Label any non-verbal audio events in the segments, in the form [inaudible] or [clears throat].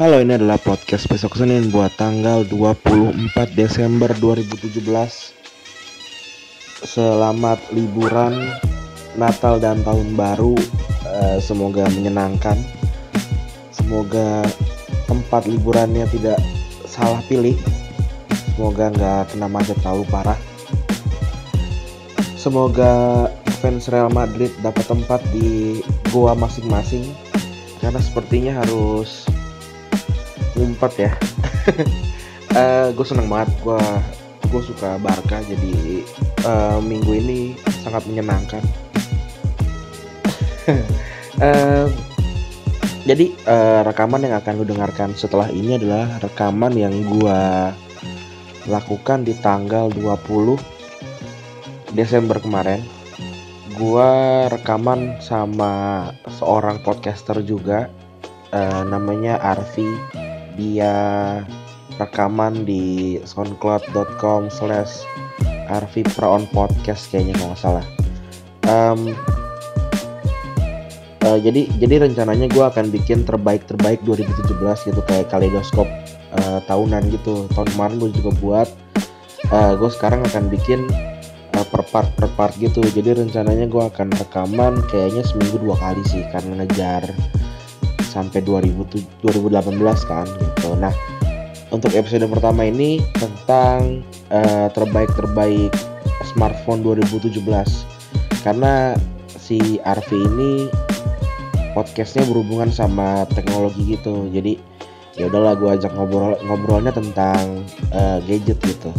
Halo, ini adalah podcast besok Senin buat tanggal 24 Desember 2017. Selamat liburan Natal dan Tahun Baru. Eh, semoga menyenangkan. Semoga tempat liburannya tidak salah pilih. Semoga nggak kena macet terlalu parah. Semoga fans Real Madrid dapat tempat di goa masing-masing karena sepertinya harus ngumpet ya. [laughs] Uh, gue seneng banget. Gue gue suka Barca jadi uh, minggu ini sangat menyenangkan. Uh, [laughs] jadi uh, rekaman yang akan lu dengarkan setelah ini adalah rekaman yang gue lakukan di tanggal 20 Desember kemarin. Gue rekaman sama seorang podcaster juga uh, namanya Arfi dia. Rekaman di soundcloud.com slash Arfi Praon Podcast kayaknya kalau nggak salah. Um, uh, jadi jadi rencananya gue akan bikin terbaik terbaik 2017 gitu kayak kaleidoskop uh, tahunan gitu. Tahun kemarin gue juga buat. Uh, gue sekarang akan bikin uh, per part per part gitu. Jadi rencananya gue akan rekaman kayaknya seminggu dua kali sih karena ngejar sampai 2000, 2018 kan gitu. Nah untuk episode pertama ini tentang uh, terbaik-terbaik smartphone 2017 karena si Arfi ini podcastnya berhubungan sama teknologi gitu. Jadi ya udahlah gue ajak ngobrol ngobrolnya tentang uh, gadget gitu.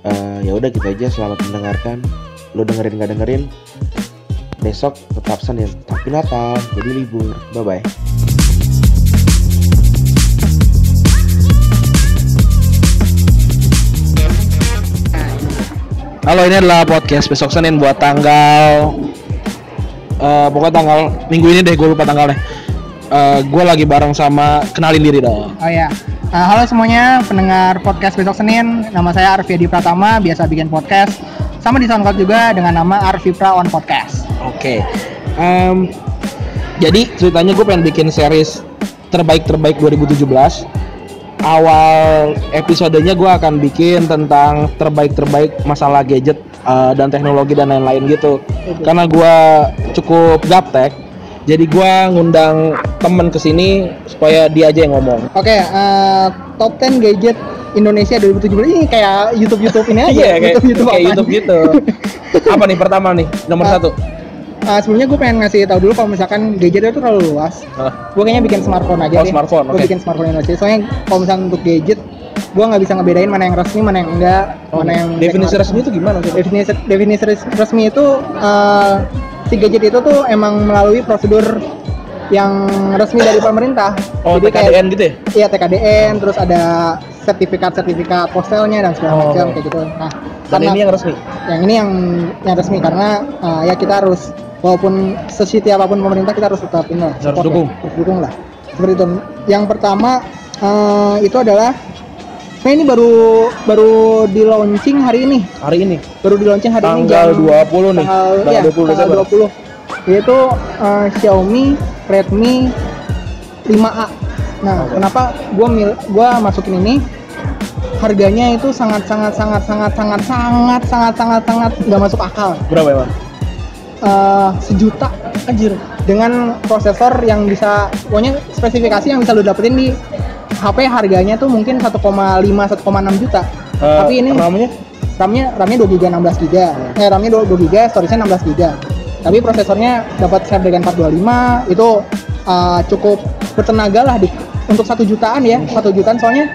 Uh, ya udah gitu aja selamat mendengarkan. Lo dengerin gak dengerin besok tetap Senin tapi Natal jadi libur. Bye bye Halo ini adalah podcast besok Senin buat tanggal uh, pokoknya tanggal minggu ini deh gue lupa tanggalnya uh, gue lagi bareng sama kenalin diri dong Oh ya, uh, halo semuanya pendengar podcast besok Senin. Nama saya Arfi Adi Pratama, biasa bikin podcast. Sama di SoundCloud juga dengan nama Arfi Pra on Podcast. Oke. Em, jadi ceritanya gue pengen bikin series terbaik terbaik 2017. Awal episodenya gue akan bikin tentang terbaik terbaik masalah gadget eh, dan teknologi dan lain-lain gitu. Karena gue cukup gaptek, jadi gue ngundang temen ke sini supaya dia aja yang ngomong. Oke, uh, top 10 gadget Indonesia 2017 ini kayak YouTube YouTube ini aja. Iya, kayak, YouTube kayak apaan. YouTube gitu. [laughs] Apa nih pertama nih nomor Ah. satu? Uh, sebelumnya gue pengen ngasih tahu dulu kalau misalkan gadget itu terlalu luas. Ah, Gue kayaknya bikin smartphone aja Oh, deh. smartphone, Gue oke. bikin smartphone Indonesia. Soalnya kalau misalkan untuk gadget, gue nggak bisa ngebedain mana yang resmi, mana yang enggak, mana yang Oh, definisi resmi itu gimana? sih? definisi definisi res- resmi itu eh, si gadget itu tuh emang melalui prosedur yang resmi dari pemerintah. Oh, TKDN gitu ya? Iya TKDN, terus ada sertifikat-sertifikat postelnya dan segala Oh, macam kayak gitu. Nah, Dan karena- ini yang resmi. yang ini yang yang resmi karena eh, ya kita harus walaupun sesiti apa pun pemerintah kita harus tetap ini Harus support ya, dukung. harus dukung lah. Seperti itu. Yang pertama eh, itu adalah Nah ini baru baru di launching hari ini, Hari ini baru di launching hari ini tanggal jam- 20 nih. tanggal, Tanggal ya, 20 tanggal Desember. 20 yaitu eh, Xiaomi Redmi 5A. Nah, Oke. kenapa gua mil gua masukin ini? Harganya itu sangat sangat sangat sangat sangat sangat sangat sangat sangat nggak masuk akal. Berapa emang? Eh, sejuta anjir dengan prosesor yang bisa pokoknya spesifikasi yang bisa lu dapetin di HP harganya tuh mungkin 1,5 1,6 juta. Eh, Tapi ini namanya RAM-nya RAM-nya 2 GB 16 GB. Eh RAM-nya 2, 2 GB, storage-nya 16 GB. Tapi prosesornya dapat Snapdragon 425 itu uh, cukup bertenaga lah di untuk satu jutaan ya, satu jutaan soalnya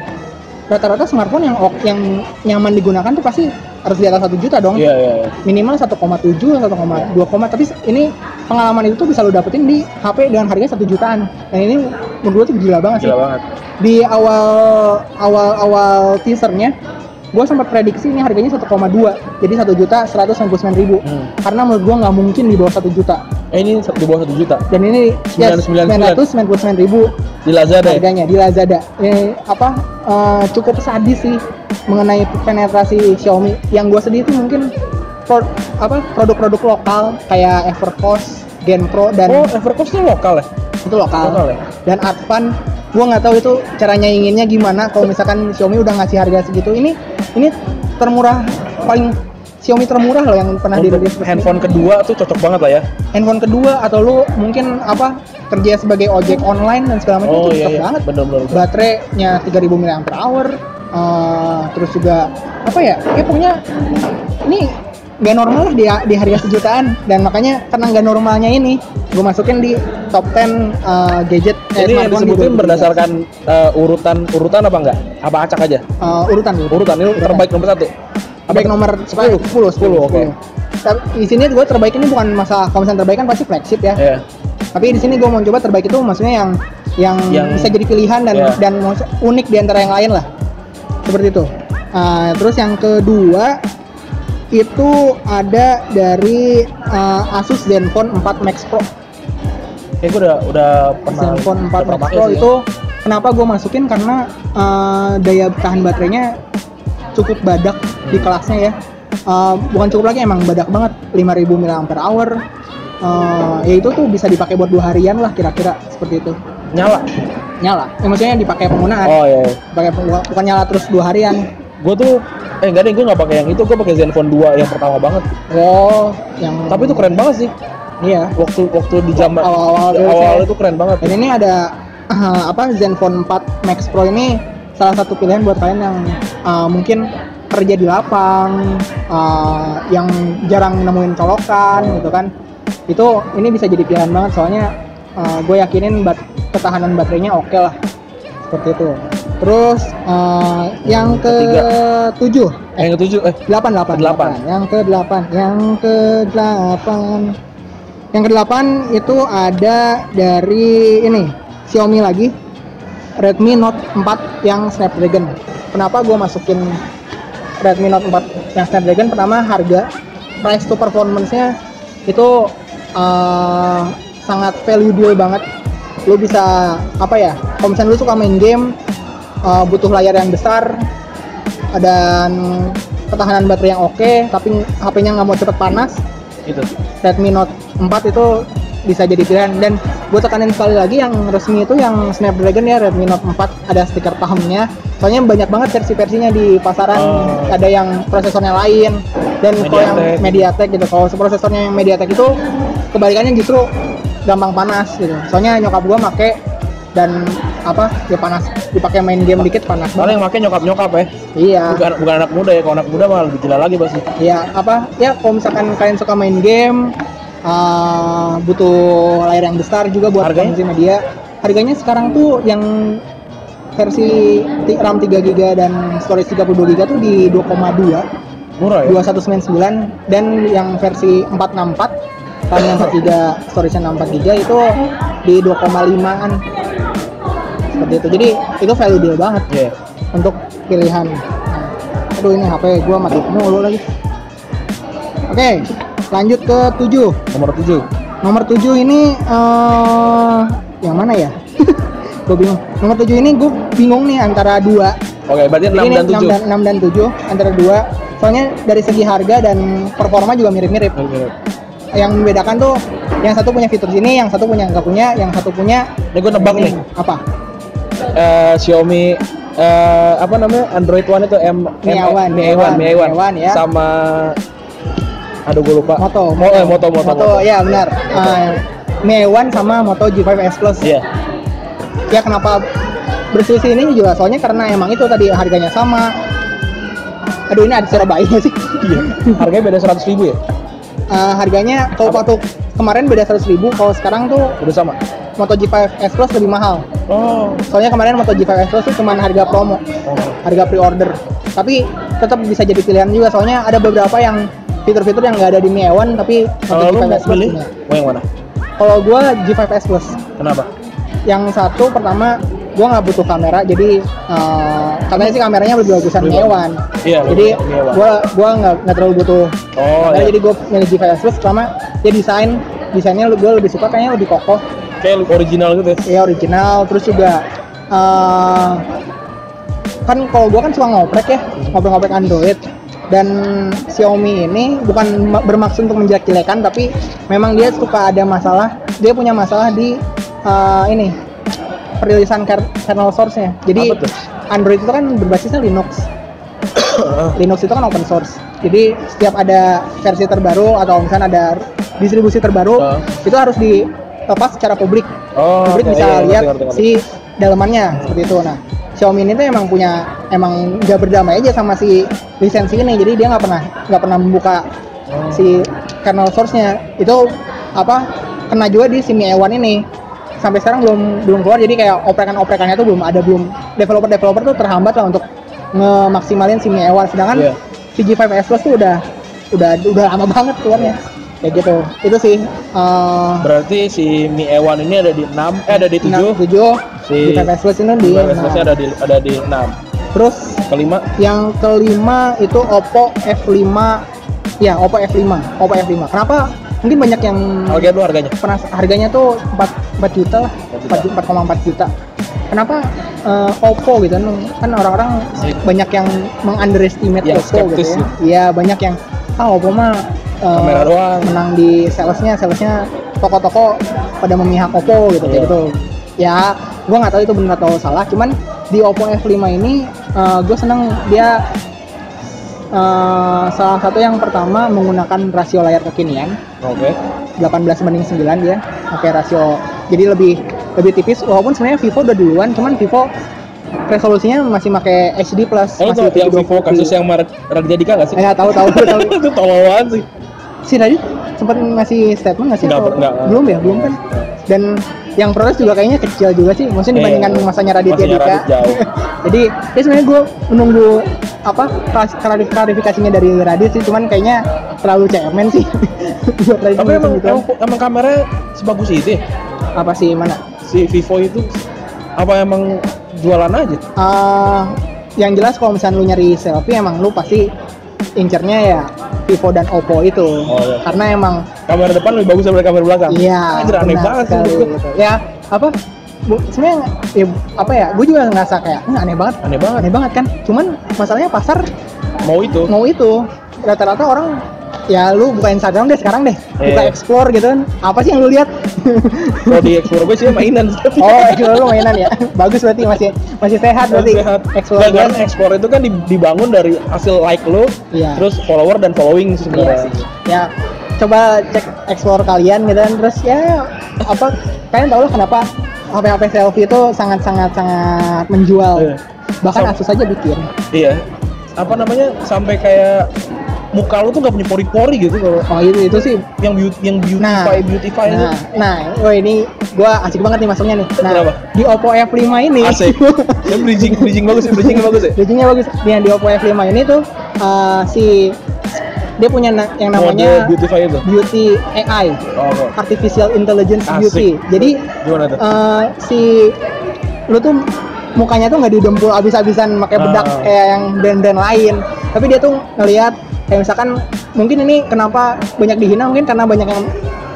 rata-rata smartphone yang yang nyaman digunakan tuh pasti harus di atas satu juta dong. Iya iya. iya. Minimal 1,7 1,2, tapi ini pengalaman itu tuh bisa lo dapetin di HP dengan harga satu jutaan. Dan ini menurut gue tuh gila banget sih Gila banget. di awal awal awal teasernya gue sempat prediksi ini harganya 1,2 jadi satu juta 199 ribu Hmm. karena menurut gue nggak mungkin di bawah satu juta Eh ini di bawah 1 juta dan ini ya, 999. 999 ribu di Lazada. ya? harganya di Lazada ini apa eh, cukup sadis sih mengenai penetrasi Xiaomi yang gue sedih itu mungkin pro- apa produk-produk lokal kayak Evercost, Genpro dan Oh, Evercost itu lokal ya? itu lokal Lokal ya? dan Advan gua nggak tahu itu cara nyainginnya gimana kalau misalkan Xiaomi udah ngasih harga segitu ini ini termurah paling Xiaomi termurah loh yang pernah Untuk dirilis resmi. handphone kedua tuh cocok banget lah ya. handphone kedua atau lu mungkin apa kerja sebagai ojek online dan segala macam Oh itu iya, cocok iya. banget Bener-bener. baterainya 3000 mAh eh, terus juga apa ya ya pokoknya ini nggak normal lah di, di harga sejutaan dan makanya karena nggak normalnya ini gue masukin di top 10 eh, gadget eh, Ini yang disebutin 2017. berdasarkan eh, urutan urutan apa enggak? Apa acak aja? Eh, urutan Urutan ini terbaik nomor satu. terbaik nomor 10 10 10, oke. Tapi di sini gue terbaik ini bukan masalah kalau misalnya terbaik kan pasti flagship ya Iya. tapi di sini gue mau coba terbaik itu maksudnya yang yang, Yang- bisa jadi pilihan dan Iya. dan unik di antara yang lain lah seperti itu. Ah, terus yang kedua itu ada dari ah, Asus Zenfone 4 Max Pro. Kayak gue udah udah pernah Zenfone 4 udah Max Pro itu kenapa gue masukin? Karena ah, daya tahan baterainya cukup badak di kelasnya ya. Ah, bukan cukup lagi emang badak banget. 5000 mAh Ah, ya itu tuh bisa dipakai buat dua harian lah kira-kira. Seperti itu. Nyala. Nyala ya, maksudnya dipakai penggunaan Oh iya. iya. pakai penggu- bukan nyala terus dua harian Gue tuh eh enggak deh gue nggak pakai yang itu gue pakai Zenfone 2 yang pertama banget. oh yang Tapi itu keren banget sih. iya Waktu waktu di zaman Awal-awal awal ya. itu keren banget. dan ini ada eh, [clears throat] apa Zenfone 4 Max Pro ini salah satu pilihan buat kalian yang eh, mungkin kerja di lapang eh, yang jarang nemuin colokan gitu kan itu ini bisa jadi pilihan banget soalnya gue yakinin ketahanan baterainya oke lah. Seperti itu. Terus eh, yang ke tujuh Eh, yang ketujuh eh. Delapan delapan Delapan. yang ke delapan yang ke delapan yang ke delapan itu ada dari ini Xiaomi lagi. Redmi Note 4 yang Snapdragon. Kenapa gue masukin Redmi Note 4 yang Snapdragon? Pertama harga price to performance nya itu eh, sangat value deal banget lu bisa apa ya kalau misalnya lu suka main game eh, butuh layar yang besar dan ketahanan baterai yang oke tapi HP-nya nggak mau cepet panas itu. Redmi Note 4 itu bisa jadi pilihan dan gue tekanin sekali lagi yang resmi itu yang Snapdragon ya Redmi Note 4 ada stiker pahamnya soalnya banyak banget versi-versinya di pasaran Oh. ada yang prosesornya lain dan kalau yang Mediatek. Mediatek gitu kalau prosesornya yang Mediatek itu kebalikannya justru gampang panas gitu soalnya nyokap gue make dan apa ya panas dipakai main game dikit panas banget yang pakai nyokap nyokap ya. iya Bukan bukan anak muda ya. Kalau anak muda malah lebih gila lagi pasti. ya apa ya kalau misalkan kalian suka main game uh, butuh layar yang besar juga buat Harganya? konsumsi media harganya sekarang tuh yang versi RAM 3 GB dan storage 32 GB tuh di 2,2 Murah ya. 2199 dan yang versi 464 RAM yang 4 GB storage 64 GB itu di 2,5an seperti itu jadi itu value deal banget Iya. untuk pilihan. Nah, aduh ini HP gua mati mulu lagi. Oke, lanjut ke 7. Nomor 7. Nomor 7 ini eh yang mana ya? [laughs] gue bingung. Nomor 7 ini gue bingung nih antara dua. Oke, berarti 6 Ini dan 7. 6 dan, 6 dan 7 antara dua. Soalnya dari segi harga dan performa juga mirip-mirip. Yang membedakan tuh yang satu punya fitur sini, yang satu punya nggak punya, yang satu punya Ini gue nebak nih. apa? Eh, Xiaomi eh, apa namanya Android One itu M Mi M- A1, Mi Mi A1 A1, Mi A1 Mi A1 ya. sama aduh gue lupa Moto. Mo eh, moto moto Moto, ya benar. Ah, Mi A1 sama Moto G5 S Plus. iya ya kenapa berselisih ini juga soalnya karena emang itu tadi harganya sama aduh ini ada Surabaya sih iya harganya beda seratus ribu ya Eh, harganya kalau waktu kemarin beda 100.000 ribu kalau sekarang tuh udah sama? Moto G5 S Plus lebih mahal. Oh. Soalnya kemarin Moto G5 S Plus tuh cuma harga promo harga pre-order. Tapi tetap bisa jadi pilihan juga soalnya ada beberapa yang fitur-fitur yang nggak ada di Mi A1 tapi Moto mau G5 S Plus mau yang mana? Kalau gua G5 S Plus. Kenapa? Yang satu pertama gua nggak butuh kamera jadi eh, katanya sih kameranya lebih bagusan Mewan iya jadi Mi A1. gua gua nggak nggak terlalu butuh oh iya. jadi gua milih G5 S Plus pertama dia desain desainnya gua lebih suka kayaknya lebih kokoh kayak original gitu ya ya original terus juga eh, kan kalau gua kan suka ngoprek ya ngoprek-ngoprek Android dan Xiaomi ini bukan ma- bermaksud untuk menjelek-jelekan tapi memang dia suka ada masalah dia punya masalah di eh, ini perilisan ker- kernel source-nya. Jadi? Android itu kan berbasisnya Linux. [coughs] Linux itu kan open source. Jadi setiap ada versi terbaru atau misalnya ada distribusi terbaru, Ah. itu harus dilepas secara publik. Oh, publik oke, bisa iya, ngerti, lihat ngerti, ngerti. si dalemannya seperti itu. Nah, Xiaomi ini tuh emang punya emang nggak berdamai aja sama si lisensi ini. Jadi dia nggak pernah nggak pernah membuka Oh. si kernel source-nya. Itu apa kena juga di si Mi A1 ini. Sampai sekarang belum belum keluar jadi kayak oprekan-oprekannya tuh belum ada belum developer-developer tuh terhambat lah untuk ngemaksimalin si Mi A1 sedangkan Iya. si G5S Plus tuh udah udah udah lama banget keluarnya. Kayak gitu. Itu sih eh Berarti si Mi E1 ini ada di 6, eh ada di 7. 7 Si G5S Plus ini di Di enam. ada di ada di 6. Terus Kelima yang kelima itu Oppo F5 ya Oppo F5 Oppo F5 kenapa mungkin banyak yang harga dulu harganya. pernah harganya tuh 4, 4 juta lah 4 juta. 4 4,4 juta kenapa eh, Oppo gitu kan kan orang-orang banyak yang mengunderestimate Yang Oppo gitu ya iya banyak yang ah Oppo mah eh, Kamera doang. menang di salesnya salesnya toko-toko pada memihak Oppo gitu kayak Iya. gitu ya gua nggak tahu itu benar atau salah cuman di Oppo F5 ini gue seneng dia eh, salah satu yang pertama menggunakan rasio layar kekinian Oke. 18 banding 9 dia pakai rasio jadi lebih lebih tipis walaupun sebenarnya Vivo udah duluan cuman Vivo resolusinya masih pakai HD plus Oh, masih itu yang Vivo 720p. kasus yang Maret Raditya Dika nggak sih? Eh, nggak tahu tahu tahu [laughs] itu tolongan sih. si Radit sempat ngasih statement nggak sih Nggak, atau- nggak. belum ya belum kan dan yang protes juga kayaknya kecil juga sih maksudnya Iya. dibandingkan masanya Raditya Dika Radit jauh. [laughs] jadi ya sebenarnya gue menunggu apa klarifikasinya dari Radit sih cuman kayaknya terlalu cemen sih [laughs] buat Radit Tapi emang, gitu. emang, emang kameranya sebagus itu ya? apa sih mana Si Vivo itu apa emang jualan aja? Eh, yang jelas kalau misalnya lu nyari selfie emang lu pasti incernya ya Vivo dan Oppo itu Oh, iya. karena emang Kamera depan lebih bagus daripada kamera belakang. iya Anjir aneh banget sih sekali gua. gitu. ya apa bu, sebenarnya ya, apa ya gue juga ngerasa kayak "Hmm, aneh banget Aneh banget. aneh banget kan cuman masalahnya pasar Mau itu. mau itu rata-rata orang ya lu buka Instagram deh sekarang deh buka Iya. explore gitu kan apa sih yang lu lihat [laughs] Kalau di Explore gue sih mainan. [laughs] oh explore lu mainan ya bagus berarti masih masih sehat berarti sehat. explore kan Explore itu kan di- dibangun dari hasil like lo, Iya. terus follower dan following Iya sebenarnya. sih. Ya coba cek explore kalian gitu kan terus ya apa kalian tau lah kenapa HP-HP selfie itu sangat-sangat sangat menjual. Iya. Bahkan Sam- Asus aja bikin. Iya. Apa namanya? Sampai kayak muka lu tuh gak punya pori-pori gitu kalau Oh itu itu sih. yang beauty yang beautify beautify itu. Nah, nah, oh ini gua asik banget nih masuknya nih. Nah, Kenapa? di Oppo F5 ini Asik. Yang [laughs] bridging bridging bagus ya, bridging bagus ya. Bridging-nya bagus. Nah, di Oppo F5 ini tuh uh, si dia punya na- yang Mode namanya beautify itu. Beauty AI, Oh, oke. Artificial Intelligence Asik. Beauty. Jadi Gimana tuh? eh, si lu tuh mukanya tuh nggak didempul abis-abisan pakai bedak Ah. kayak yang brand-brand lain tapi dia tuh ngelihat kayak misalkan mungkin ini kenapa banyak dihina mungkin karena banyak yang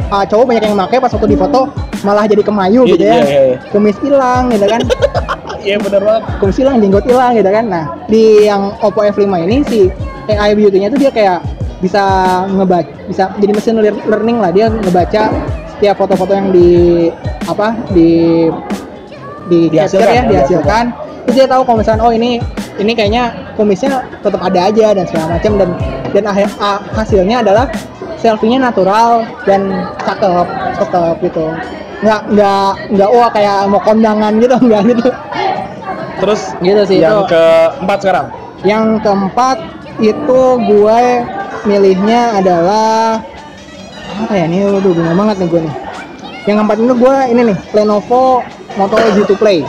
uh, cowok banyak yang pakai pas waktu difoto malah jadi kemayu Iya, gitu ya. iya, iya. kumis hilang gitu kan. [laughs] Iya bener banget. kumis hilang jenggot hilang gitu kan. Nah di yang Oppo F5 ini si AI beauty-nya tuh dia kayak bisa ngebaca bisa jadi mesin lear- learning lah. Dia ngebaca setiap foto-foto yang di apa di di Dihasilkan, ya ya, dihasilkan. terus dia tahu kalau misalnya oh ini ini kayaknya kumisnya tetap ada aja dan segala macam dan dan akhir- a- hasilnya adalah selfie-nya natural dan cakep cakep gitu. Nggak nggak nggak wah kayak mau kondangan gitu [laughs] nggak gitu. Terus gitu sih yang itu. keempat sekarang. yang keempat itu gue milihnya adalah apa ya ini udah bingung banget nih gue nih. Yang keempat ini gue ini nih Lenovo Moto G2 Play.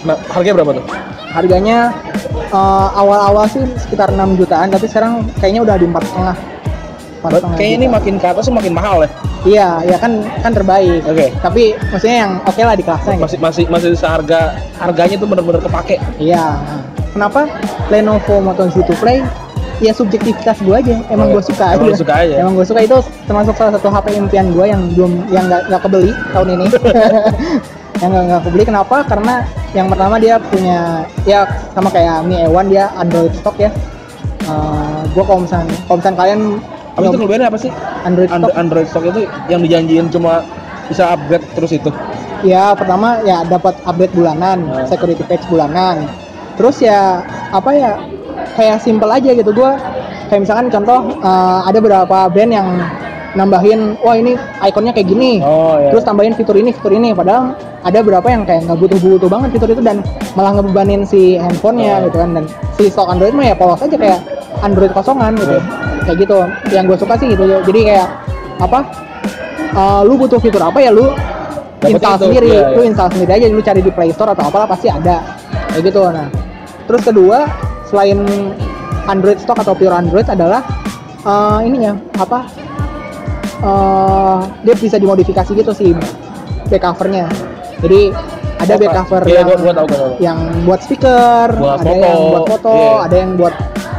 Nah, harganya berapa tuh? harganya eh, awal-awal sih sekitar 6 jutaan tapi sekarang kayaknya udah di empat setengah Kayaknya ini makin ke atas makin mahal ya. iya ya kan kan terbaik Oke. tapi maksudnya yang oke lah di kelasnya gitu. Masih masih masih seharga harganya tuh bener-bener kepake. Iya. Kenapa Lenovo Moto Z2 Play? Ya subjektivitas gue aja. Emang Oh, gue suka. emang aja. suka aja? Emang gue suka itu termasuk salah satu HP impian gue yang belum yang nggak kebeli tahun ini. [laughs] yang nggak nggak kebeli kenapa? Karena yang pertama dia punya ya sama kayak Mi A1 dia Android stock ya. Uh, gue kalau misalnya kalau misalnya kalian Apa itu kelebihannya apa sih? Android stock And- Android stock itu yang dijanjiin cuma bisa upgrade terus itu. ya pertama ya dapat update bulanan, Hmm. security patch bulanan. Terus ya apa ya kayak simple aja gitu gua kayak misalkan contoh eh, ada beberapa brand yang nambahin wah ini ikonnya kayak gini. Oh ya. Terus tambahin fitur ini, fitur ini padahal ada beberapa yang kayak nggak butuh-butuh banget fitur itu dan malah ngebebanin si handphonenya Oh. gitu kan dan si stok Android mah ya polos aja kayak Android kosongan gitu. Oh. Kayak gitu. Yang gue suka sih gitu. Jadi kayak apa? eh, lu butuh fitur apa ya lu Dapet install itu, sendiri, iya, lu iya. install sendiri aja, lu cari di Play Store atau apalah pasti ada. Kayak gitu. Nah, terus kedua selain Android stock atau pure Android adalah eh, ininya apa? Eh dia bisa dimodifikasi gitu sih back covernya. Jadi ada back cover Iya, yang gua, gua tahu, gua tahu. yang buat speaker, Buat ada foto, yang buat foto, iya. ada yang buat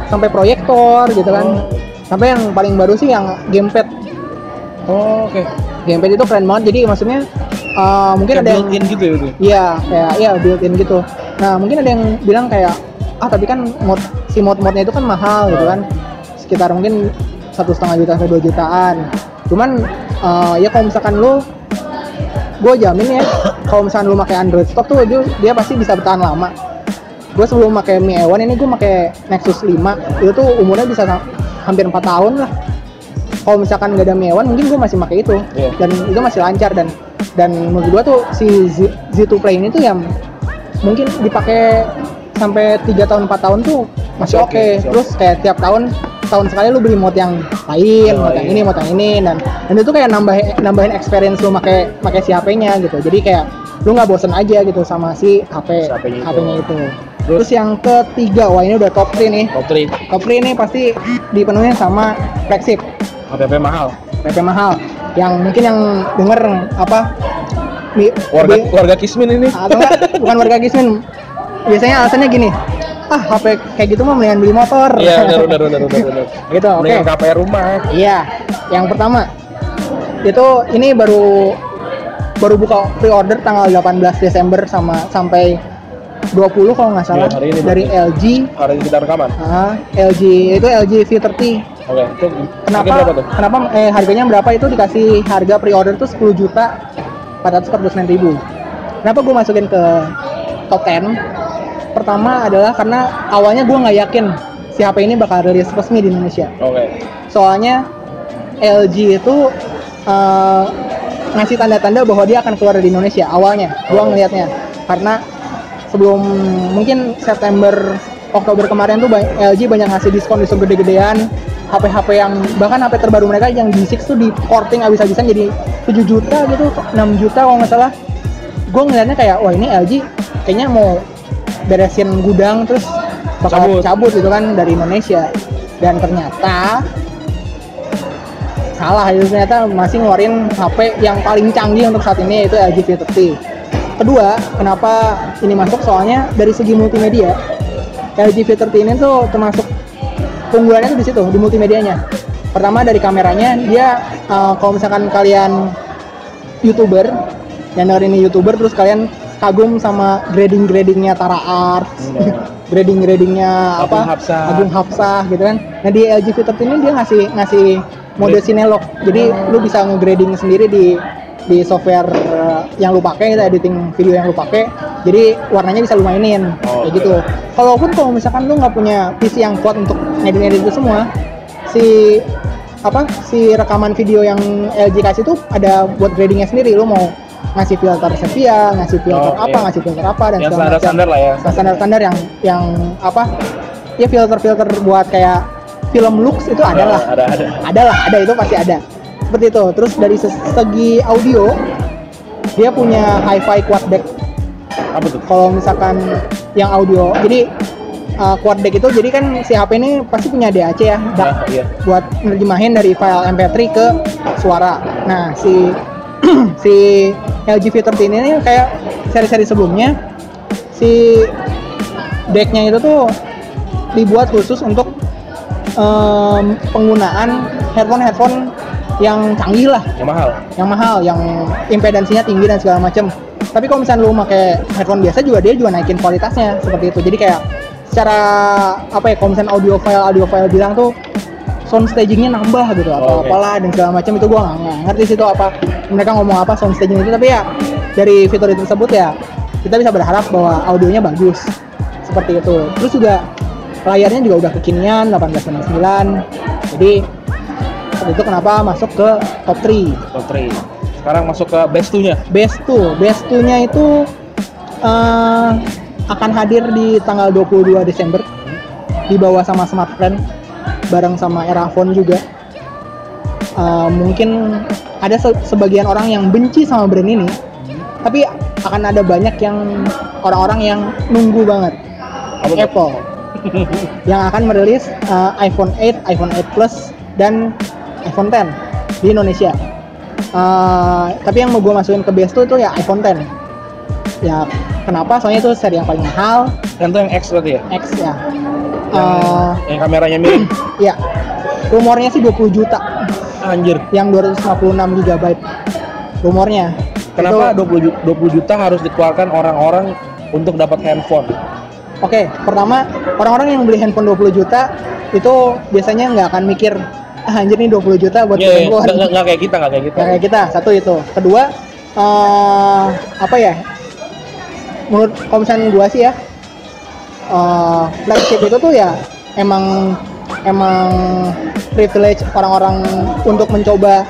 sampai proyektor gitu kan. Oh. Sampai yang paling baru sih yang gamepad. Oh, oke. Gamepad itu keren banget. Jadi maksudnya eh, mungkin Kayak ada yang built-in gitu ya itu. Iya, kayak iya built-in gitu. Nah, mungkin ada yang bilang kayak ah tapi kan mod si mod-modnya itu kan mahal gitu kan. Sekitar mungkin satu setengah juta sampai dua jutaan. Cuman eh, ya kalau misalkan lu gue jamin ya kalau misalkan lu pakai Android stock tuh dia, dia pasti bisa bertahan lama. Gue sebelum pakai Mi A1 ini gue pakai Nexus 5 itu tuh umurnya bisa hampir 4 tahun lah. Kalau misalkan gak ada Mi A1 mungkin gue masih pakai itu. Iya. dan itu masih lancar dan dan menurut gue tuh si Z, Z2 Play ini tuh yang mungkin dipakai sampai 3 tahun 4 tahun tuh masih oke. oke, masih terus kayak tiap tahun tahun sekali lu beli mod yang lain, Oh, mod yang iya. ini, mod yang ini dan dan itu kayak nambah nambahin experience lu pakai pakai si HP-nya gitu. Jadi kayak lu nggak bosen aja gitu sama si HP HP-nya itu. HP-nya itu. Terus? Yang ketiga, wah ini udah top 3 nih. Top 3 Top 3 ini pasti dipenuhi sama flagship, HPP mahal. HP mahal. Yang mungkin yang denger apa di, Warga di- warga Kismin ini. atau enggak [laughs] bukan warga Gismin. Biasanya alasannya gini, ah HP kayak gitu mah mendingan beli motor. Iya, benar benar benar benar [laughs] gitu, oke. Dengan KPR rumah. Iya, yang pertama itu ini baru baru buka pre-order tanggal 18 Desember sama sampai 20 kalau nggak salah Iya, hari ini dari berarti. LG. Hari ini kita rekaman. Ah, LG itu LG V30. Oke, itu Kenapa? tuh? Kenapa eh harganya berapa itu dikasih harga pre-order tuh 10 juta 449 ribu. Kenapa gue masukin ke top 10? Pertama adalah karena awalnya gue nggak yakin si HP ini bakal rilis resmi di Indonesia. Oke. soalnya LG itu eh, ngasih tanda-tanda bahwa dia akan keluar dari Indonesia awalnya gua ngelihatnya karena sebelum mungkin September Oktober kemarin tuh LG banyak ngasih diskon diskon gede-gedean HP-HP yang bahkan HP terbaru mereka yang G6 tuh di porting abis-abisan jadi 7 juta gitu 6 juta kalau nggak salah. Gue ngeliatnya kayak wah ini LG kayaknya mau beresin gudang terus bakal Cabut. cabut gitu kan dari Indonesia. Dan ternyata salah itu ternyata masih ngeluarin HP yang paling canggih untuk saat ini yaitu LG V30 kedua kenapa ini masuk? Soalnya dari segi multimedia LG V30 ini tuh termasuk keunggulannya tuh di situ di multimedianya. Pertama dari kameranya dia eh, kalau misalkan kalian youtuber yang dengerin ini youtuber terus kalian kagum sama grading gradingnya Tara Arts Iya. [laughs] grading gradingnya Agung apa? Hapsah. Agung Hapsah gitu kan. Nah di LG V30 ini dia ngasih ngasih mode. Cinelog. Jadi lu bisa ngegrading sendiri di di software eh, yang lu pakai editing video yang lu pakai. Jadi warnanya bisa lu mainin Oh, kayak gitu. Kalaupun kalau misalkan lu nggak punya PC yang kuat untuk ngedit-ngedit itu semua si apa si rekaman video yang LG kasih tuh ada buat gradingnya sendiri. Lu mau ngasih filter sepia ngasih filter Oh, apa iya. ngasih filter apa dan Yang segala macam standar-standar lah ya. standar-standar yang yang apa ya filter-filter buat kayak film looks itu adalah Ada ada. ada lah ada itu pasti ada seperti itu terus dari segi audio dia punya hi-fi quad deck Apa tuh? kalau misalkan yang audio jadi uh, quad deck itu jadi kan si HP ini pasti punya DAC ya Nah, DAC iya. buat nerjemahin dari file MP3 ke suara. Nah, si [clears throat] si LG V30 ini kayak seri-seri sebelumnya si decknya itu tuh dibuat khusus untuk em, penggunaan headphone-headphone yang canggih lah, Yang mahal. yang mahal, yang impedansinya tinggi dan segala macam. Tapi kalau misalnya lu pakai headphone biasa juga dia juga naikin kualitasnya seperti itu. Jadi kayak secara apa ya, kalau misalnya audio file audio file bilang tuh sound stagingnya nambah gitu atau Oke. apalah dan segala macam itu gua nggak ngerti sih itu apa mereka ngomong apa sound staging itu tapi ya dari fitur itu tersebut ya kita bisa berharap bahwa audionya bagus seperti itu terus juga layarnya juga udah kekinian 1899 jadi itu kenapa masuk ke top 3 Top 3. Sekarang masuk ke best 2-nya. best 2 best 2 nya itu eh, akan hadir di tanggal 22 Desember dibawa sama smartphone bareng sama Erafone juga Eh, mungkin ada se- sebagian orang yang benci sama brand ini tapi akan ada banyak yang orang-orang yang nunggu banget Apa? Apple [laughs] yang akan merilis uh, iPhone 8, iPhone 8 Plus dan iPhone 10 di Indonesia. Uh, tapi yang mau gue masukin ke best tuh itu ya iPhone 10. Ya kenapa? Soalnya itu seri yang paling mahal, Yang itu yang X berarti ya? X ya. Uh, Yang kameranya miring. ya rumornya sih 20 juta, Anjir. yang 256 GB. Rumornya. Kenapa Itu- 20 ju- 20 juta harus dikeluarkan orang-orang untuk dapat handphone? Oke, pertama orang-orang yang beli handphone 20 juta itu biasanya nggak akan mikir ah anjir nih 20 juta buat Iya, beli iya. handphone. nggak nggak- nggak kayak kita, nggak kayak kita. Nggak kayak kita, satu itu. Kedua, eh apa ya? Menurut misalnya gua sih ya, flagship itu tuh ya emang emang privilege orang-orang untuk mencoba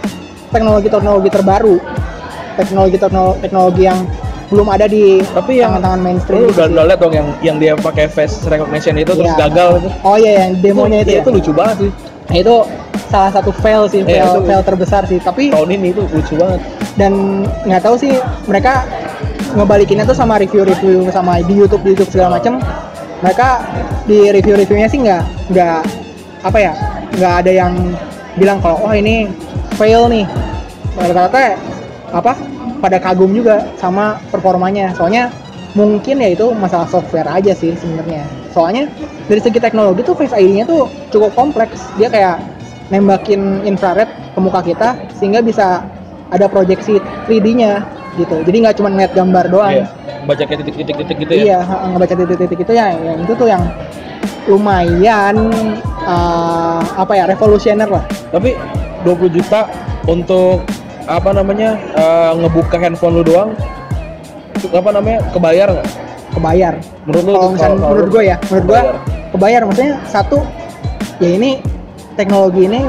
teknologi-teknologi terbaru, teknologi teknologi yang belum ada di Tapi yang tangan-tangan mainstream. Lu gitu udah, udah liat dong yang yang dia pakai face recognition itu terus Iya. gagal itu. Oh iya yang demonya itu, Iya, ya? itu lucu banget sih. Nah, itu salah satu fail sih, Iya, fail, itu- fail terbesar sih. Tapi Tahun ini itu lucu banget. dan nggak tahu sih mereka ngebalikinnya tuh sama review-review sama di YouTube di YouTube segala macem. Mereka di review-reviewnya sih nggak nggak apa ya nggak ada yang bilang kalau oh ini fail nih. Rata-rata apa pada kagum juga sama performanya. Soalnya mungkin ya itu masalah software aja sih sebenarnya. Soalnya dari segi teknologi tuh Face ID-nya tuh cukup kompleks. Dia kayak nembakin infrared ke muka kita sehingga bisa ada proyeksi 3D-nya gitu. Jadi nggak cuma ngeliat gambar doang. Iya. Baca kayak titik-titik gitu ya. Iya, ngebaca titik-titik itu ya, yang itu tuh yang lumayan eh, apa ya revolusioner lah. Tapi 20 juta untuk apa namanya eh, ngebuka handphone lu doang itu apa namanya kebayar nggak? Kebayar. Menurut lu? Kalau misalnya kalau- menurut gue ya, menurut gue kebayar. Maksudnya satu, ya ini teknologi ini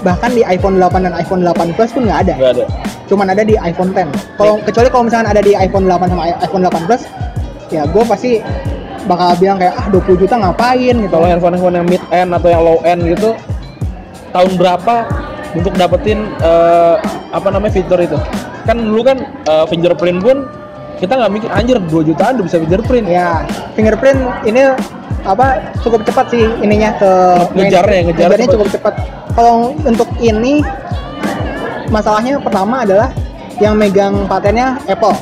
bahkan di iPhone 8 dan iPhone 8 Plus pun nggak ada. nggak ada. Cuman ada di iPhone 10. Kalau kecuali kalau misalkan ada di iPhone 8 sama iPhone 8 Plus, ya gue pasti bakal bilang kayak ah 20 juta ngapain gitu. Kalau handphone-handphone yang mid end atau yang low end gitu tahun berapa untuk dapetin eh, apa namanya fitur itu? Kan dulu kan eh, fingerprint pun kita nggak mikir anjir 2 jutaan udah bisa fingerprint. Ya, fingerprint ini apa cukup cepat sih ininya ke Ngejarnya, ngejar ngejarnya cepat. cukup cepat. Kalau untuk ini masalahnya pertama adalah yang megang patennya Apple.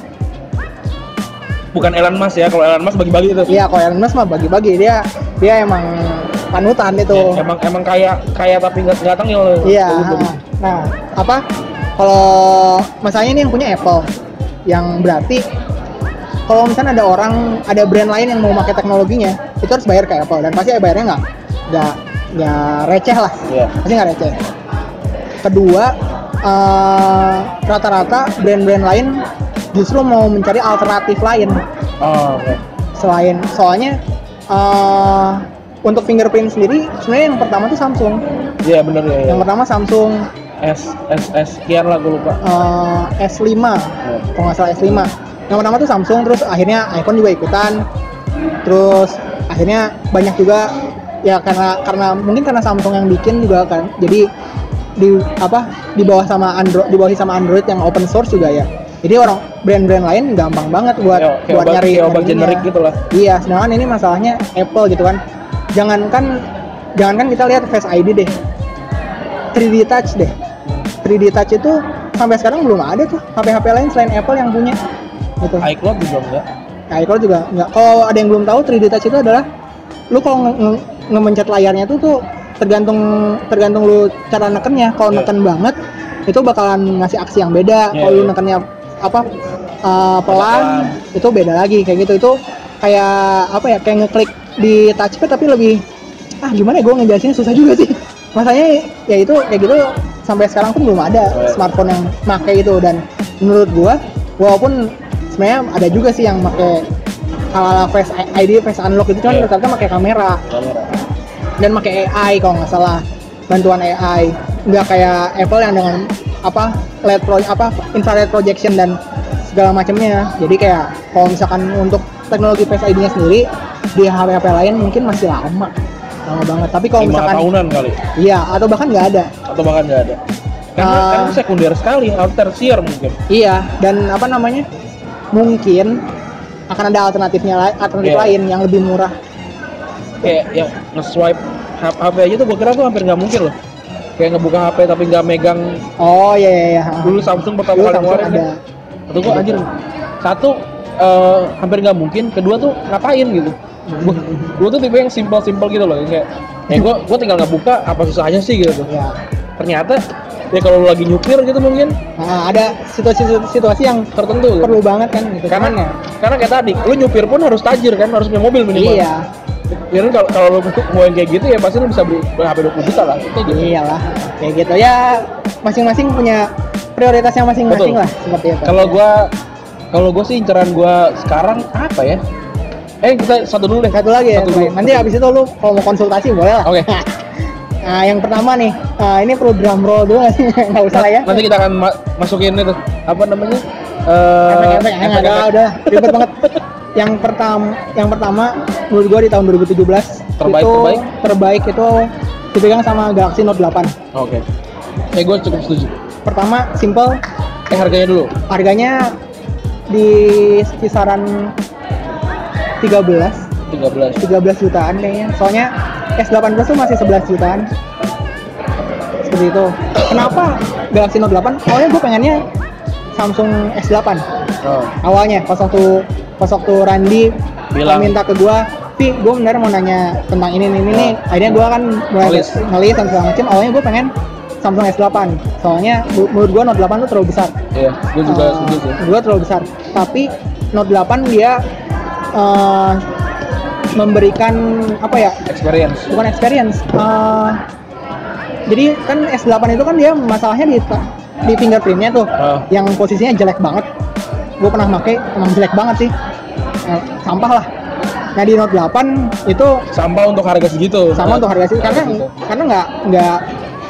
Bukan Elon Musk ya, kalau Elon Musk bagi-bagi itu. Iya, kalau Elon Musk mah bagi-bagi dia dia emang panutan itu. Ya, emang emang kaya kaya tapi nggak nggak tengil. Iya. Gitu. Nah, apa? Kalau masalahnya ini yang punya Apple, yang berarti kalau misalnya ada orang, ada brand lain yang mau pakai teknologinya, itu harus bayar ke Apple dan pasti bayarnya nggak nggak nggak receh lah, Iya. pasti nggak receh. Kedua, eh, rata-rata brand-brand lain justru mau mencari alternatif lain Oh, oke. selain soalnya eh, untuk fingerprint sendiri sebenarnya yang pertama tuh Samsung. Iya bener ya. ya. Yang pertama Samsung S S S sekian lah gue lupa. eh, S5 Ya. kalau nggak salah S5 yang pertama tuh Samsung terus akhirnya iPhone juga ikutan. Terus akhirnya banyak juga ya karena karena mungkin karena Samsung yang bikin juga kan. Jadi di apa di bawah sama Android di bawah sama Android yang open source juga ya. Jadi orang brand-brand lain gampang banget buat kayak buat obat- nyari obat generik gitu lah. iya sedangkan ini masalahnya Apple gitu kan. Jangankan jangankan kita lihat Face ID deh. 3D Touch deh. 3D Touch itu sampai sekarang belum ada tuh. HP-HP lain selain Apple yang punya gitu iCloud juga enggak. iCloud juga nggak kalau ada yang belum tahu 3D Touch itu adalah lu kalau nge- nge- ngemencet layarnya tuh tuh tergantung tergantung lu cara nekennya kalau Iya. neken banget itu bakalan ngasih aksi yang beda Iya, kalau lu iya. nekennya apa uh, Pelan. pelan itu beda lagi kayak gitu itu kayak apa ya kayak ngeklik di touchpad tapi lebih ah gimana ya gue ngejelasinnya susah juga sih [laughs] masanya ya itu kayak gitu sampai sekarang pun belum ada Iya. smartphone yang make itu dan menurut gua walaupun sebenarnya ada juga sih yang pakai ala face ID face unlock itu cuman Iya. ternyata pakai kamera. Kamera. Dan pakai AI kalau nggak salah bantuan AI nggak kayak Apple yang dengan apa LED pro apa infrared projection dan segala macamnya. Jadi kayak kalau misalkan untuk teknologi Face ID-nya sendiri di HP-HP lain mungkin masih lama. Lama banget. Tapi kalau misalkan tahunan kali. Iya atau bahkan nggak ada. Atau bahkan nggak ada. Karena Ah. kan sekunder sekali atau tersier mungkin. Iya dan apa namanya mungkin akan ada alternatifnya alternatif Iya. lain yang lebih murah kayak yang nge-swipe HP aja tuh gue kira tuh hampir nggak mungkin loh kayak ngebuka HP tapi nggak megang oh iya iya iya dulu Samsung pertama Dulu kali ngeluarin ada kan. Atau gua anjir satu eh, hampir nggak mungkin, kedua tuh ngapain gitu. Gua tuh tipe yang simpel-simpel gitu loh, kayak ya gua gua tinggal ngebuka apa susahnya sih gitu. ya Ternyata ya kalau lagi nyupir gitu mungkin nah, ada situasi-situasi yang tertentu gitu. perlu banget kan gitu Karena ya karena kayak tadi, lu nyupir pun harus tajir kan, harus punya mobil minimal. iya Ya kan kalau kalau lu mau yang kayak gitu ya pasti lu bisa beli HP 20 juta lah. Gitu. iyalah kayak gitu ya masing-masing punya prioritasnya masing-masing Betul. lah seperti itu Kalau gua kalau gua sih inceran gua sekarang apa ya? Eh kita satu dulu deh. satu lagi ya Satu Boy. dulu. nanti habis itu lu kalau mau konsultasi boleh lah Oke. [laughs] nah yang pertama nih ah, ini perlu drum roll dulu nggak sih [laughs] nggak usah lah ya Nanti kita akan ma- masukin itu apa namanya? Eh, efek-efek yang ada udah ribet banget yang pertama yang pertama menurut gua di tahun 2017 Terbaik, itu terbaik? terbaik itu dipegang sama Galaxy Note 8 Oke. Eh gue cukup setuju. pertama simple Eh harganya dulu. harganya di kisaran 13 13. 13 jutaan kayaknya soalnya S8 Plus tuh masih 11 jutaan seperti itu kenapa Galaxy Note 8 awalnya gue pengennya Samsung S8 Oh. awalnya pas waktu pas waktu Randy Bilang. minta ke gue Pi, gue bener mau nanya tentang ini ini ini Oh. akhirnya gue kan mulai Ngelis. ngelis dan segala macam awalnya gue pengen Samsung S8 soalnya menurut gue Note 8 tuh terlalu besar Iya, gue juga Eh, setuju sih. Gua terlalu besar. Tapi Note 8 dia eh, memberikan apa ya? Experience. Bukan experience. eh, jadi kan S8 itu kan dia masalahnya di di fingerprintnya tuh, Oh. yang posisinya jelek banget. Gue pernah pakai, emang jelek banget sih. Eh, sampah lah. Nah di Note 8 itu Sampah untuk harga segitu. sama untuk harga sih karena segitu. karena nggak nggak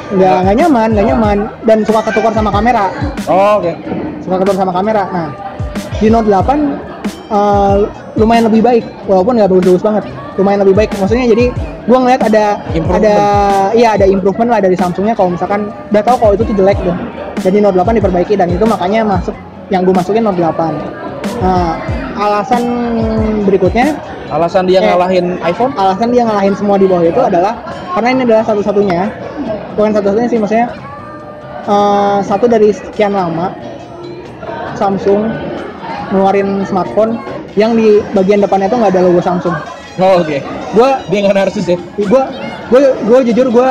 nggak nggak nyaman nggak nyaman dan suka ketukar sama kamera Oh, oke. suka ketukar sama kamera. Nah, di Note 8 eh, lumayan lebih baik, walaupun nggak bagus-bagus banget. Lumayan lebih baik. Maksudnya jadi gua ngeliat ada Improvement. ada iya ada improvement lah dari Samsungnya kalau misalkan udah tahu kalau itu tuh jelek tuh. Jadi Note 8 diperbaiki dan itu makanya masuk yang gue masukin Note 8. Nah, alasan berikutnya Alasan dia Eh. ngalahin iPhone? alasan dia ngalahin semua di bawah itu adalah karena ini adalah satu-satunya bukan satu-satunya sih maksudnya eh, satu dari sekian lama Samsung ngeluarin smartphone yang di bagian depannya itu nggak ada logo Samsung. Oh, oke. Gua Dia nggak narsis ya? gua gue gue jujur gue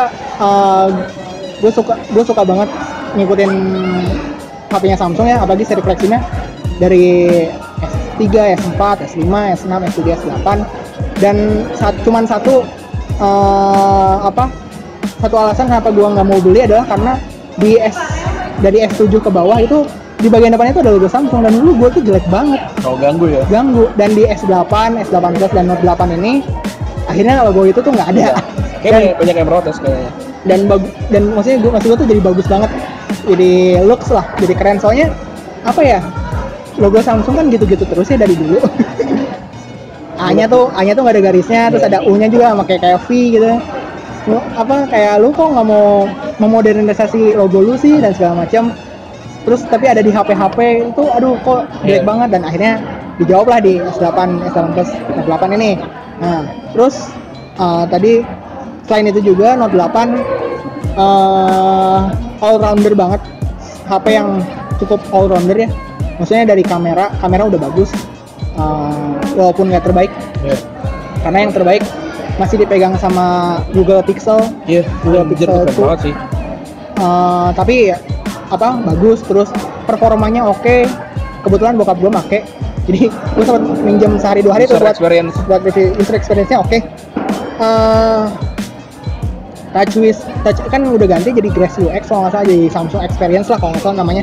gue suka gue suka banget ngikutin HP-nya Samsung ya apalagi seri flagshipnya dari S3, S4, S5, S6, S7, S8 dan saat, cuman satu eh, apa satu alasan kenapa gua nggak mau beli adalah karena di S dari S7 ke bawah itu di bagian depannya itu ada logo Samsung dan dulu gua tuh jelek banget. Oh, ganggu ya? ganggu. Dan di S8, S8 Plus dan Note 8 ini akhirnya logo itu tuh nggak ada. [laughs] Kayak banyak, banyak yang protes kayaknya. dan bagus dan maksudnya gue maksud gue tuh jadi bagus banget. Jadi looks lah jadi keren. Soalnya apa ya logo Samsung kan gitu-gitu terus ya dari dulu. [laughs] A-nya tuh A-nya tuh nggak ada garisnya terus ada U-nya juga sama kayak kayak V gitu. Lu, apa kayak lu kok nggak mau memodernisasi logo lu sih dan segala macam terus tapi ada di HP-HP itu aduh kok jelek Iya. banget. Dan akhirnya dijawab lah di S8 S8 Plus S8 ini. Nah terus eh, tadi selain itu juga Note 8 eh all rounder banget HP yang cukup all rounder ya. Maksudnya dari kamera kamera udah bagus. Eh, walaupun nggak terbaik. Iya. karena yang terbaik masih dipegang sama Google Pixel. Iya, Dua anjir pixel banget sih. Eh, tapi apa bagus terus performanya oke kebetulan bokap gue make jadi gue sempat minjem sehari dua hari tuh User buat experience. buat review user experience-nya oke Eh, TouchWiz touch kan udah ganti jadi Grace UX kalau nggak salah jadi Samsung Experience lah kalau nggak salah namanya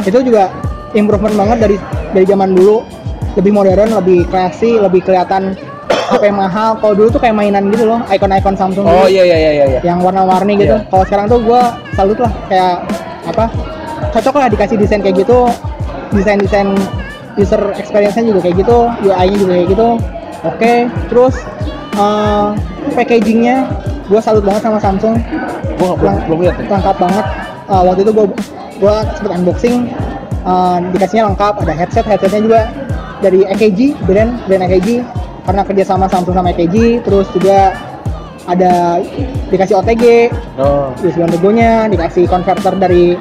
itu juga improvement banget dari dari zaman dulu lebih modern lebih classy lebih kelihatan HP mahal kalau dulu tuh kayak mainan gitu loh icon-icon Samsung Oh dulu, iya iya iya iya. iya. yang warna-warni gitu Iya. kalau sekarang tuh gue salut lah kayak apa cocok lah dikasih desain kayak gitu desain-desain user experience-nya juga kayak gitu UI-nya juga kayak gitu oke terus eh, packagingnya gue salut banget sama Samsung Gua nggak belum belum lihat. nih. lengkap banget Uh, waktu itu gue gue sempet unboxing uh, dikasihnya lengkap ada headset headsetnya juga dari EKG brand brand EKG karena kerja sama Samsung sama EKG terus juga ada dikasih OTG Oh. USB on the go-nya dikasih converter dari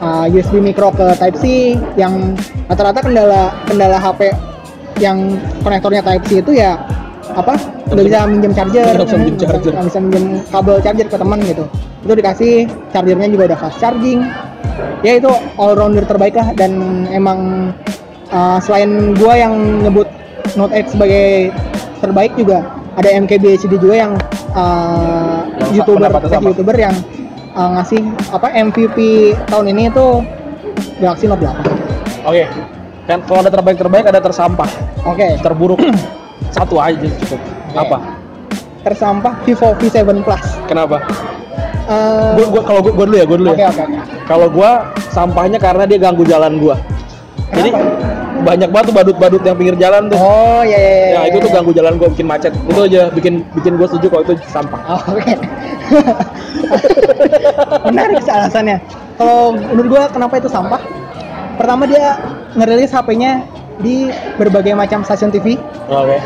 uh, USB micro ke Type C yang rata-rata kendala kendala HP yang konektornya Type C itu ya apa nggak bisa minjem charger Nggak bisa minjem charger. nggak bisa minjem kabel charger ke teman gitu itu dikasih chargernya juga udah fast charging ya itu all rounder terbaik lah dan emang uh, selain gua yang nyebut Note 8 sebagai terbaik juga ada MKBHD juga yang uh, Yang youtuber tech youtuber yang uh, ngasih apa MVP tahun ini itu Galaxy Note 8 Oke. Kan kalau ada terbaik terbaik ada tersampah. oke Terburuk [clears throat] satu aja cukup. Oke. Apa? tersampah Vivo V7 Plus Kenapa? Uh, Gua, gua kalau gua, gua dulu ya, gua dulu oke ya. oke oke Kalau gua sampahnya karena dia ganggu jalan gua. Jadi banyak banget tuh badut-badut yang pinggir jalan tuh. oh ya ya ya, Ya itu tuh ganggu jalan gua bikin macet. Itu aja bikin bikin gua setuju kalau itu sampah. Oh, Oke. [laughs] Menarik sih alasannya. Kalau menurut gua kenapa itu sampah? Pertama dia ngerilis HP-nya di berbagai macam stasiun TV, Oke.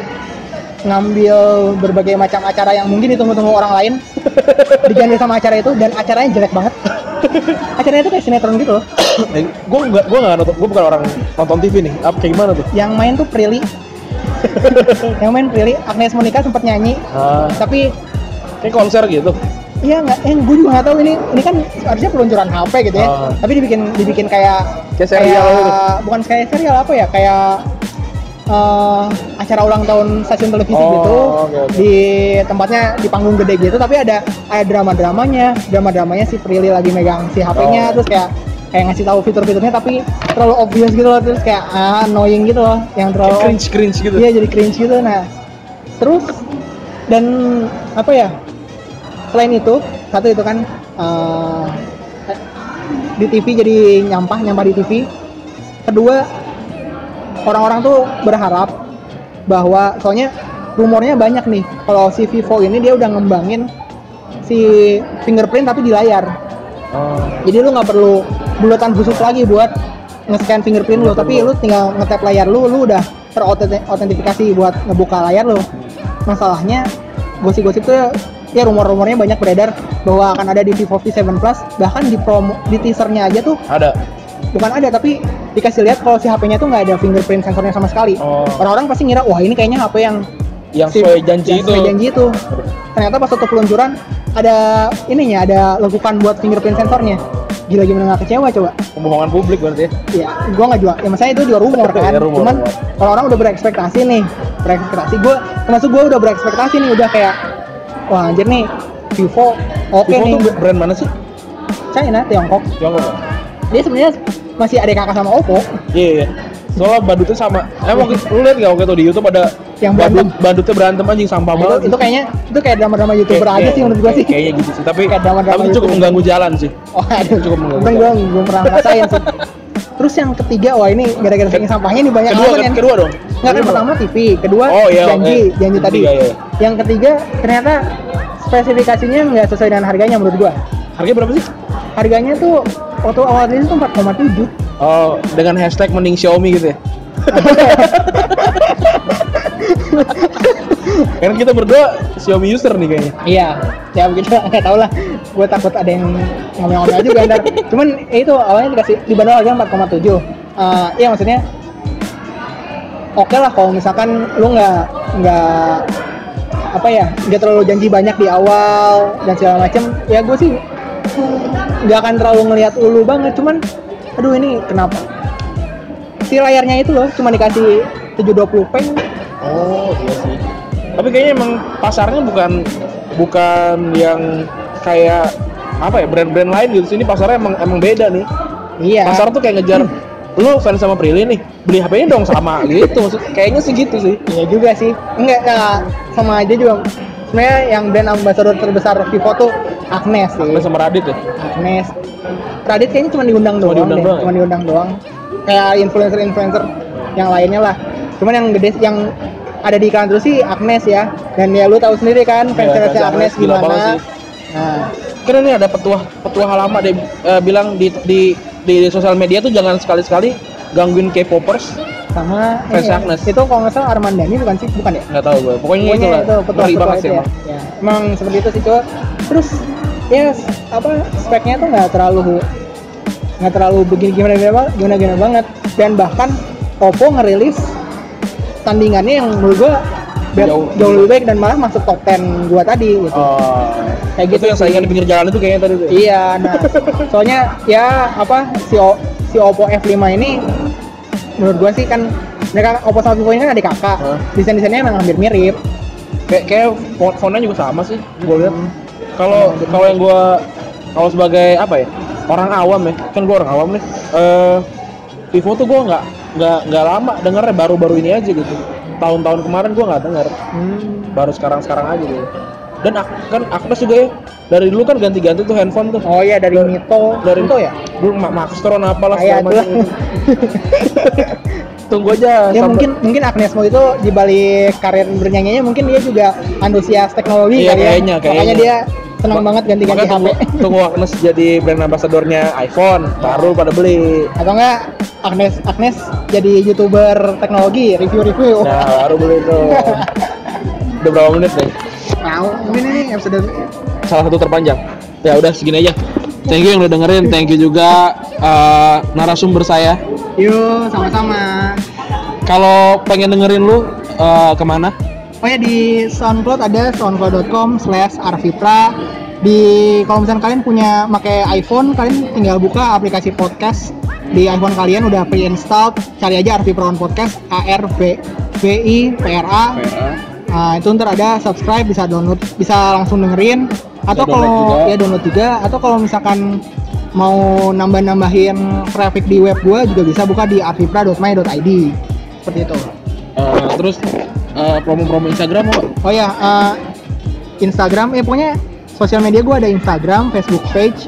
ngambil berbagai macam acara yang mungkin ditunggu-tunggu orang lain, diganti sama acara itu dan acaranya jelek banget. Acaranya itu kayak sinetron gitu loh. [coughs] Eh, gua nggak gua nggak nonton, gua bukan orang nonton TV nih. Apa kayak gimana tuh? Yang main tuh Prilly. [laughs] yang main Prilly, Agnes Monica sempat nyanyi, Ah, tapi kayak konser gitu. Iya nggak, eh gue juga nggak tahu ini ini kan harusnya peluncuran HP gitu ya, Ah. tapi dibikin dibikin kayak Kayak serial gitu. bukan kayak serial apa ya kayak eh, acara ulang tahun stasiun televisi Oh, gitu oke, oke. di tempatnya di panggung gede gitu, tapi ada ada drama dramanya, drama dramanya si Prilly lagi megang si HP-nya Oh. terus kayak kayak ngasih tahu fitur-fiturnya tapi terlalu obvious gitu loh terus kayak ah, annoying gitu loh yang terlalu Kayak cringe cringe gitu. Iya jadi cringe gitu. Nah, terus dan apa ya? Selain itu, satu itu kan eh, di TV jadi nyampah, nyampah di TV. Kedua, orang-orang tuh berharap bahwa soalnya rumornya banyak nih kalau si Vivo ini dia udah ngembangin si fingerprint tapi di layar. Oh. Jadi lu nggak perlu bulatan khusus lagi buat nge-scan fingerprint lu, tapi lu tinggal nge-tap layar lu, lu udah terotentifikasi buat ngebuka layar lu. Masalahnya gosip-gosip tuh ya rumor-rumornya banyak beredar bahwa akan ada di Vivo V7 Plus, bahkan di promo di teasernya aja tuh Ada. Bukan ada tapi dikasih lihat kalau si HP-nya tuh nggak ada fingerprint sensornya sama sekali. Oh. Orang-orang pasti ngira wah ini kayaknya HP yang Yang si- sesuai janji yang itu. sesuai janji itu. Ternyata pas waktu peluncuran ada ininya, ada lekukan buat fingerprint sensornya. Gila gimana nggak kecewa coba? Pembohongan publik berarti ya. Ya, gua nggak jual. Ya maksudnya itu juga rumor kan. Ya, rumor, Cuman kalau orang udah berekspektasi nih, berekspektasi gua termasuk gua udah berekspektasi nih udah kayak wah anjir nih Vivo oke Vivo nih. tuh brand mana sih? China, Tiongkok. Tiongkok. Dia sebenarnya masih adik kakak sama Oppo Iya iya. Soalnya badutnya sama. Emang lu lihat gak waktu itu di YouTube ada Yang badut berantem. badutnya berantem anjing sampah Nah, itu, banget. itu kayaknya itu kayak drama-drama youtuber Kayak- aja kayak- sih menurut gua sih. Kayaknya gitu sih. Tapi Kayak drama-drama tapi cukup YouTube. mengganggu jalan sih. Oh, aduh, Cukup mengganggu. Gue belum pernah ngerasain sih. Terus yang ketiga, wah ini gara-gara saking sampahnya nih banyak Kedua alasan kan yang kedua dong. Nggak kan pertama TV, kedua Oh, iya, janji, oke. janji tadi. Ketiga, iya. Yang ketiga ternyata spesifikasinya nggak sesuai dengan harganya menurut gua. Harganya berapa sih? Harganya tuh waktu awal rilis tuh 4,7. Oh, dengan hashtag mending Xiaomi gitu ya. [laughs] Karena kita berdua Xiaomi user nih kayaknya. Iya, ya begitu nggak tahu lah. Gue takut ada yang ngomel-ngomel juga ntar. Cuman ya itu awalnya dikasih dibanderol harga 4,7. Eh, Iya maksudnya oke lah kalau misalkan lu nggak nggak apa ya nggak terlalu janji banyak di awal dan segala macem ya gue sih nggak akan terlalu ngelihat ulu banget cuman aduh ini kenapa? Si layarnya itu loh cuma dikasih 720p Oh, iya sih. Tapi kayaknya emang pasarnya bukan bukan yang kayak apa ya brand-brand lain gitu. Sini pasarnya emang emang beda nih. Iya. Pasar tuh kayak ngejar lu fans sama Prilly nih beli HP-nya dong sama. [laughs] Gitu maksud kayaknya sih gitu sih. Iya juga sih. Enggak sama aja juga. Sebenarnya yang brand ambassador terbesar Vivo tuh Agnes sih. Agnes sama Radit ya Agnes. Radit kayaknya cuma diundang Cuma doang diundang deh. doang ya? Cuma diundang doang. Kayak influencer-influencer yang lainnya lah. Cuman yang gede yang ada di iklan terus sih Agnes ya. Dan ya lu tahu sendiri kan fans Iya, fansnya fans Agnes Agnes gila banget gimana. sih. Nah, Karena ini ada petuah petuah lama dia eh, bilang di di di sosial media tuh jangan sekali-sekali gangguin K-popers sama Fans ya, Agnes. itu kalau nggak salah Armandani bukan sih bukan ya nggak tahu gue pokoknya, pokoknya itu lah itu petua petua banget itu sih ya. emang ya emang seperti itu sih cowok terus ya apa speknya tuh nggak terlalu nggak terlalu begini gimana gimana gimana gimana banget dan bahkan Oppo ngerilis tandingannya yang menurut gua biar- Jauh. jauh, lebih baik dan malah masuk top 10 gua tadi gitu Oh, Kayak itu gitu yang saingan di pinggir jalan itu kayaknya tadi tuh. Iya, nah soalnya ya apa si o, si Oppo F5 ini menurut gua sih kan mereka Oppo sama Vivo ini kan adik kakak. Hah? Desain-desainnya emang hampir mirip. Kayak kayak font fontnya juga sama sih, gue lihat. Hmm. Kalau kalau yang gue kalau sebagai apa ya orang awam ya, kan gue orang awam nih. Eh Vivo tuh gue nggak nggak nggak lama dengernya baru-baru ini aja gitu. Tahun-tahun kemarin gue nggak denger, Hmm. baru sekarang-sekarang aja gitu. Dan ak- kan Agnes juga ya dari dulu kan ganti-ganti tuh handphone tuh. Oh iya dari Mito, Dari- Mito ya? Dulu Ma- Maxtron apalah Kayak segala macam. [laughs] Tunggu aja ya sampai- mungkin mungkin Agnes Mo itu di balik karir bernyanyinya mungkin dia juga antusias teknologi Iya, kali ya. kayaknya, Makanya kayaknya. dia senang Ma- banget ganti-ganti HP. tunggu, tunggu Agnes jadi brand ambassadornya iPhone, baru pada beli. Atau enggak Agnes Agnes jadi youtuber teknologi review-review. Nah, baru beli tuh. [laughs] Udah berapa menit nih? Mungkin ini episode Salah satu terpanjang. Ya udah segini aja. Thank you yang udah dengerin, thank you juga eh, narasumber saya. Yuk, sama-sama. Kalau pengen dengerin lu eh, ke mana? Oh ya di SoundCloud ada soundcloud.com slash arvitra di kalau misalnya kalian punya pakai iPhone kalian tinggal buka aplikasi podcast di iPhone kalian udah pre-installed cari aja Arvipra on Podcast A R V V I P R A Nah, itu ntar ada subscribe bisa download bisa langsung dengerin atau kalau ya download juga atau kalau misalkan mau nambah-nambahin traffic di web gua juga bisa buka di arvipra.my.id seperti itu. Eh, terus eh, promo-promo Instagram mau? Oh ya, eh, Instagram, ya pokoknya sosial media gue ada Instagram, Facebook page,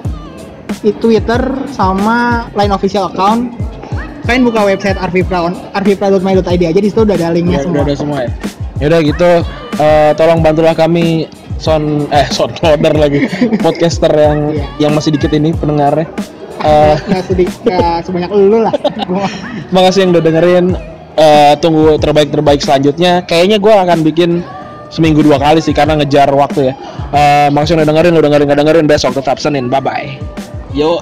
Twitter, sama line official account. Kalian buka website arvipra arvipra.my.id aja di situ udah ada linknya Ya, semua. udah ada semua ya. Ya udah gitu, eh, tolong bantulah kami sound eh soundcloader lagi podcaster yang Iya. yang masih dikit ini pendengarnya. Eh, Nggak sedih, nggak sebanyak lu lah. [laughs] Makasih yang udah dengerin. Eh, tunggu terbaik terbaik selanjutnya. Kayaknya gue akan bikin seminggu dua kali sih karena ngejar waktu ya. Eh, makasih yang udah dengerin, lu dengerin nggak dengerin besok tetap Senin. Bye bye. Yo.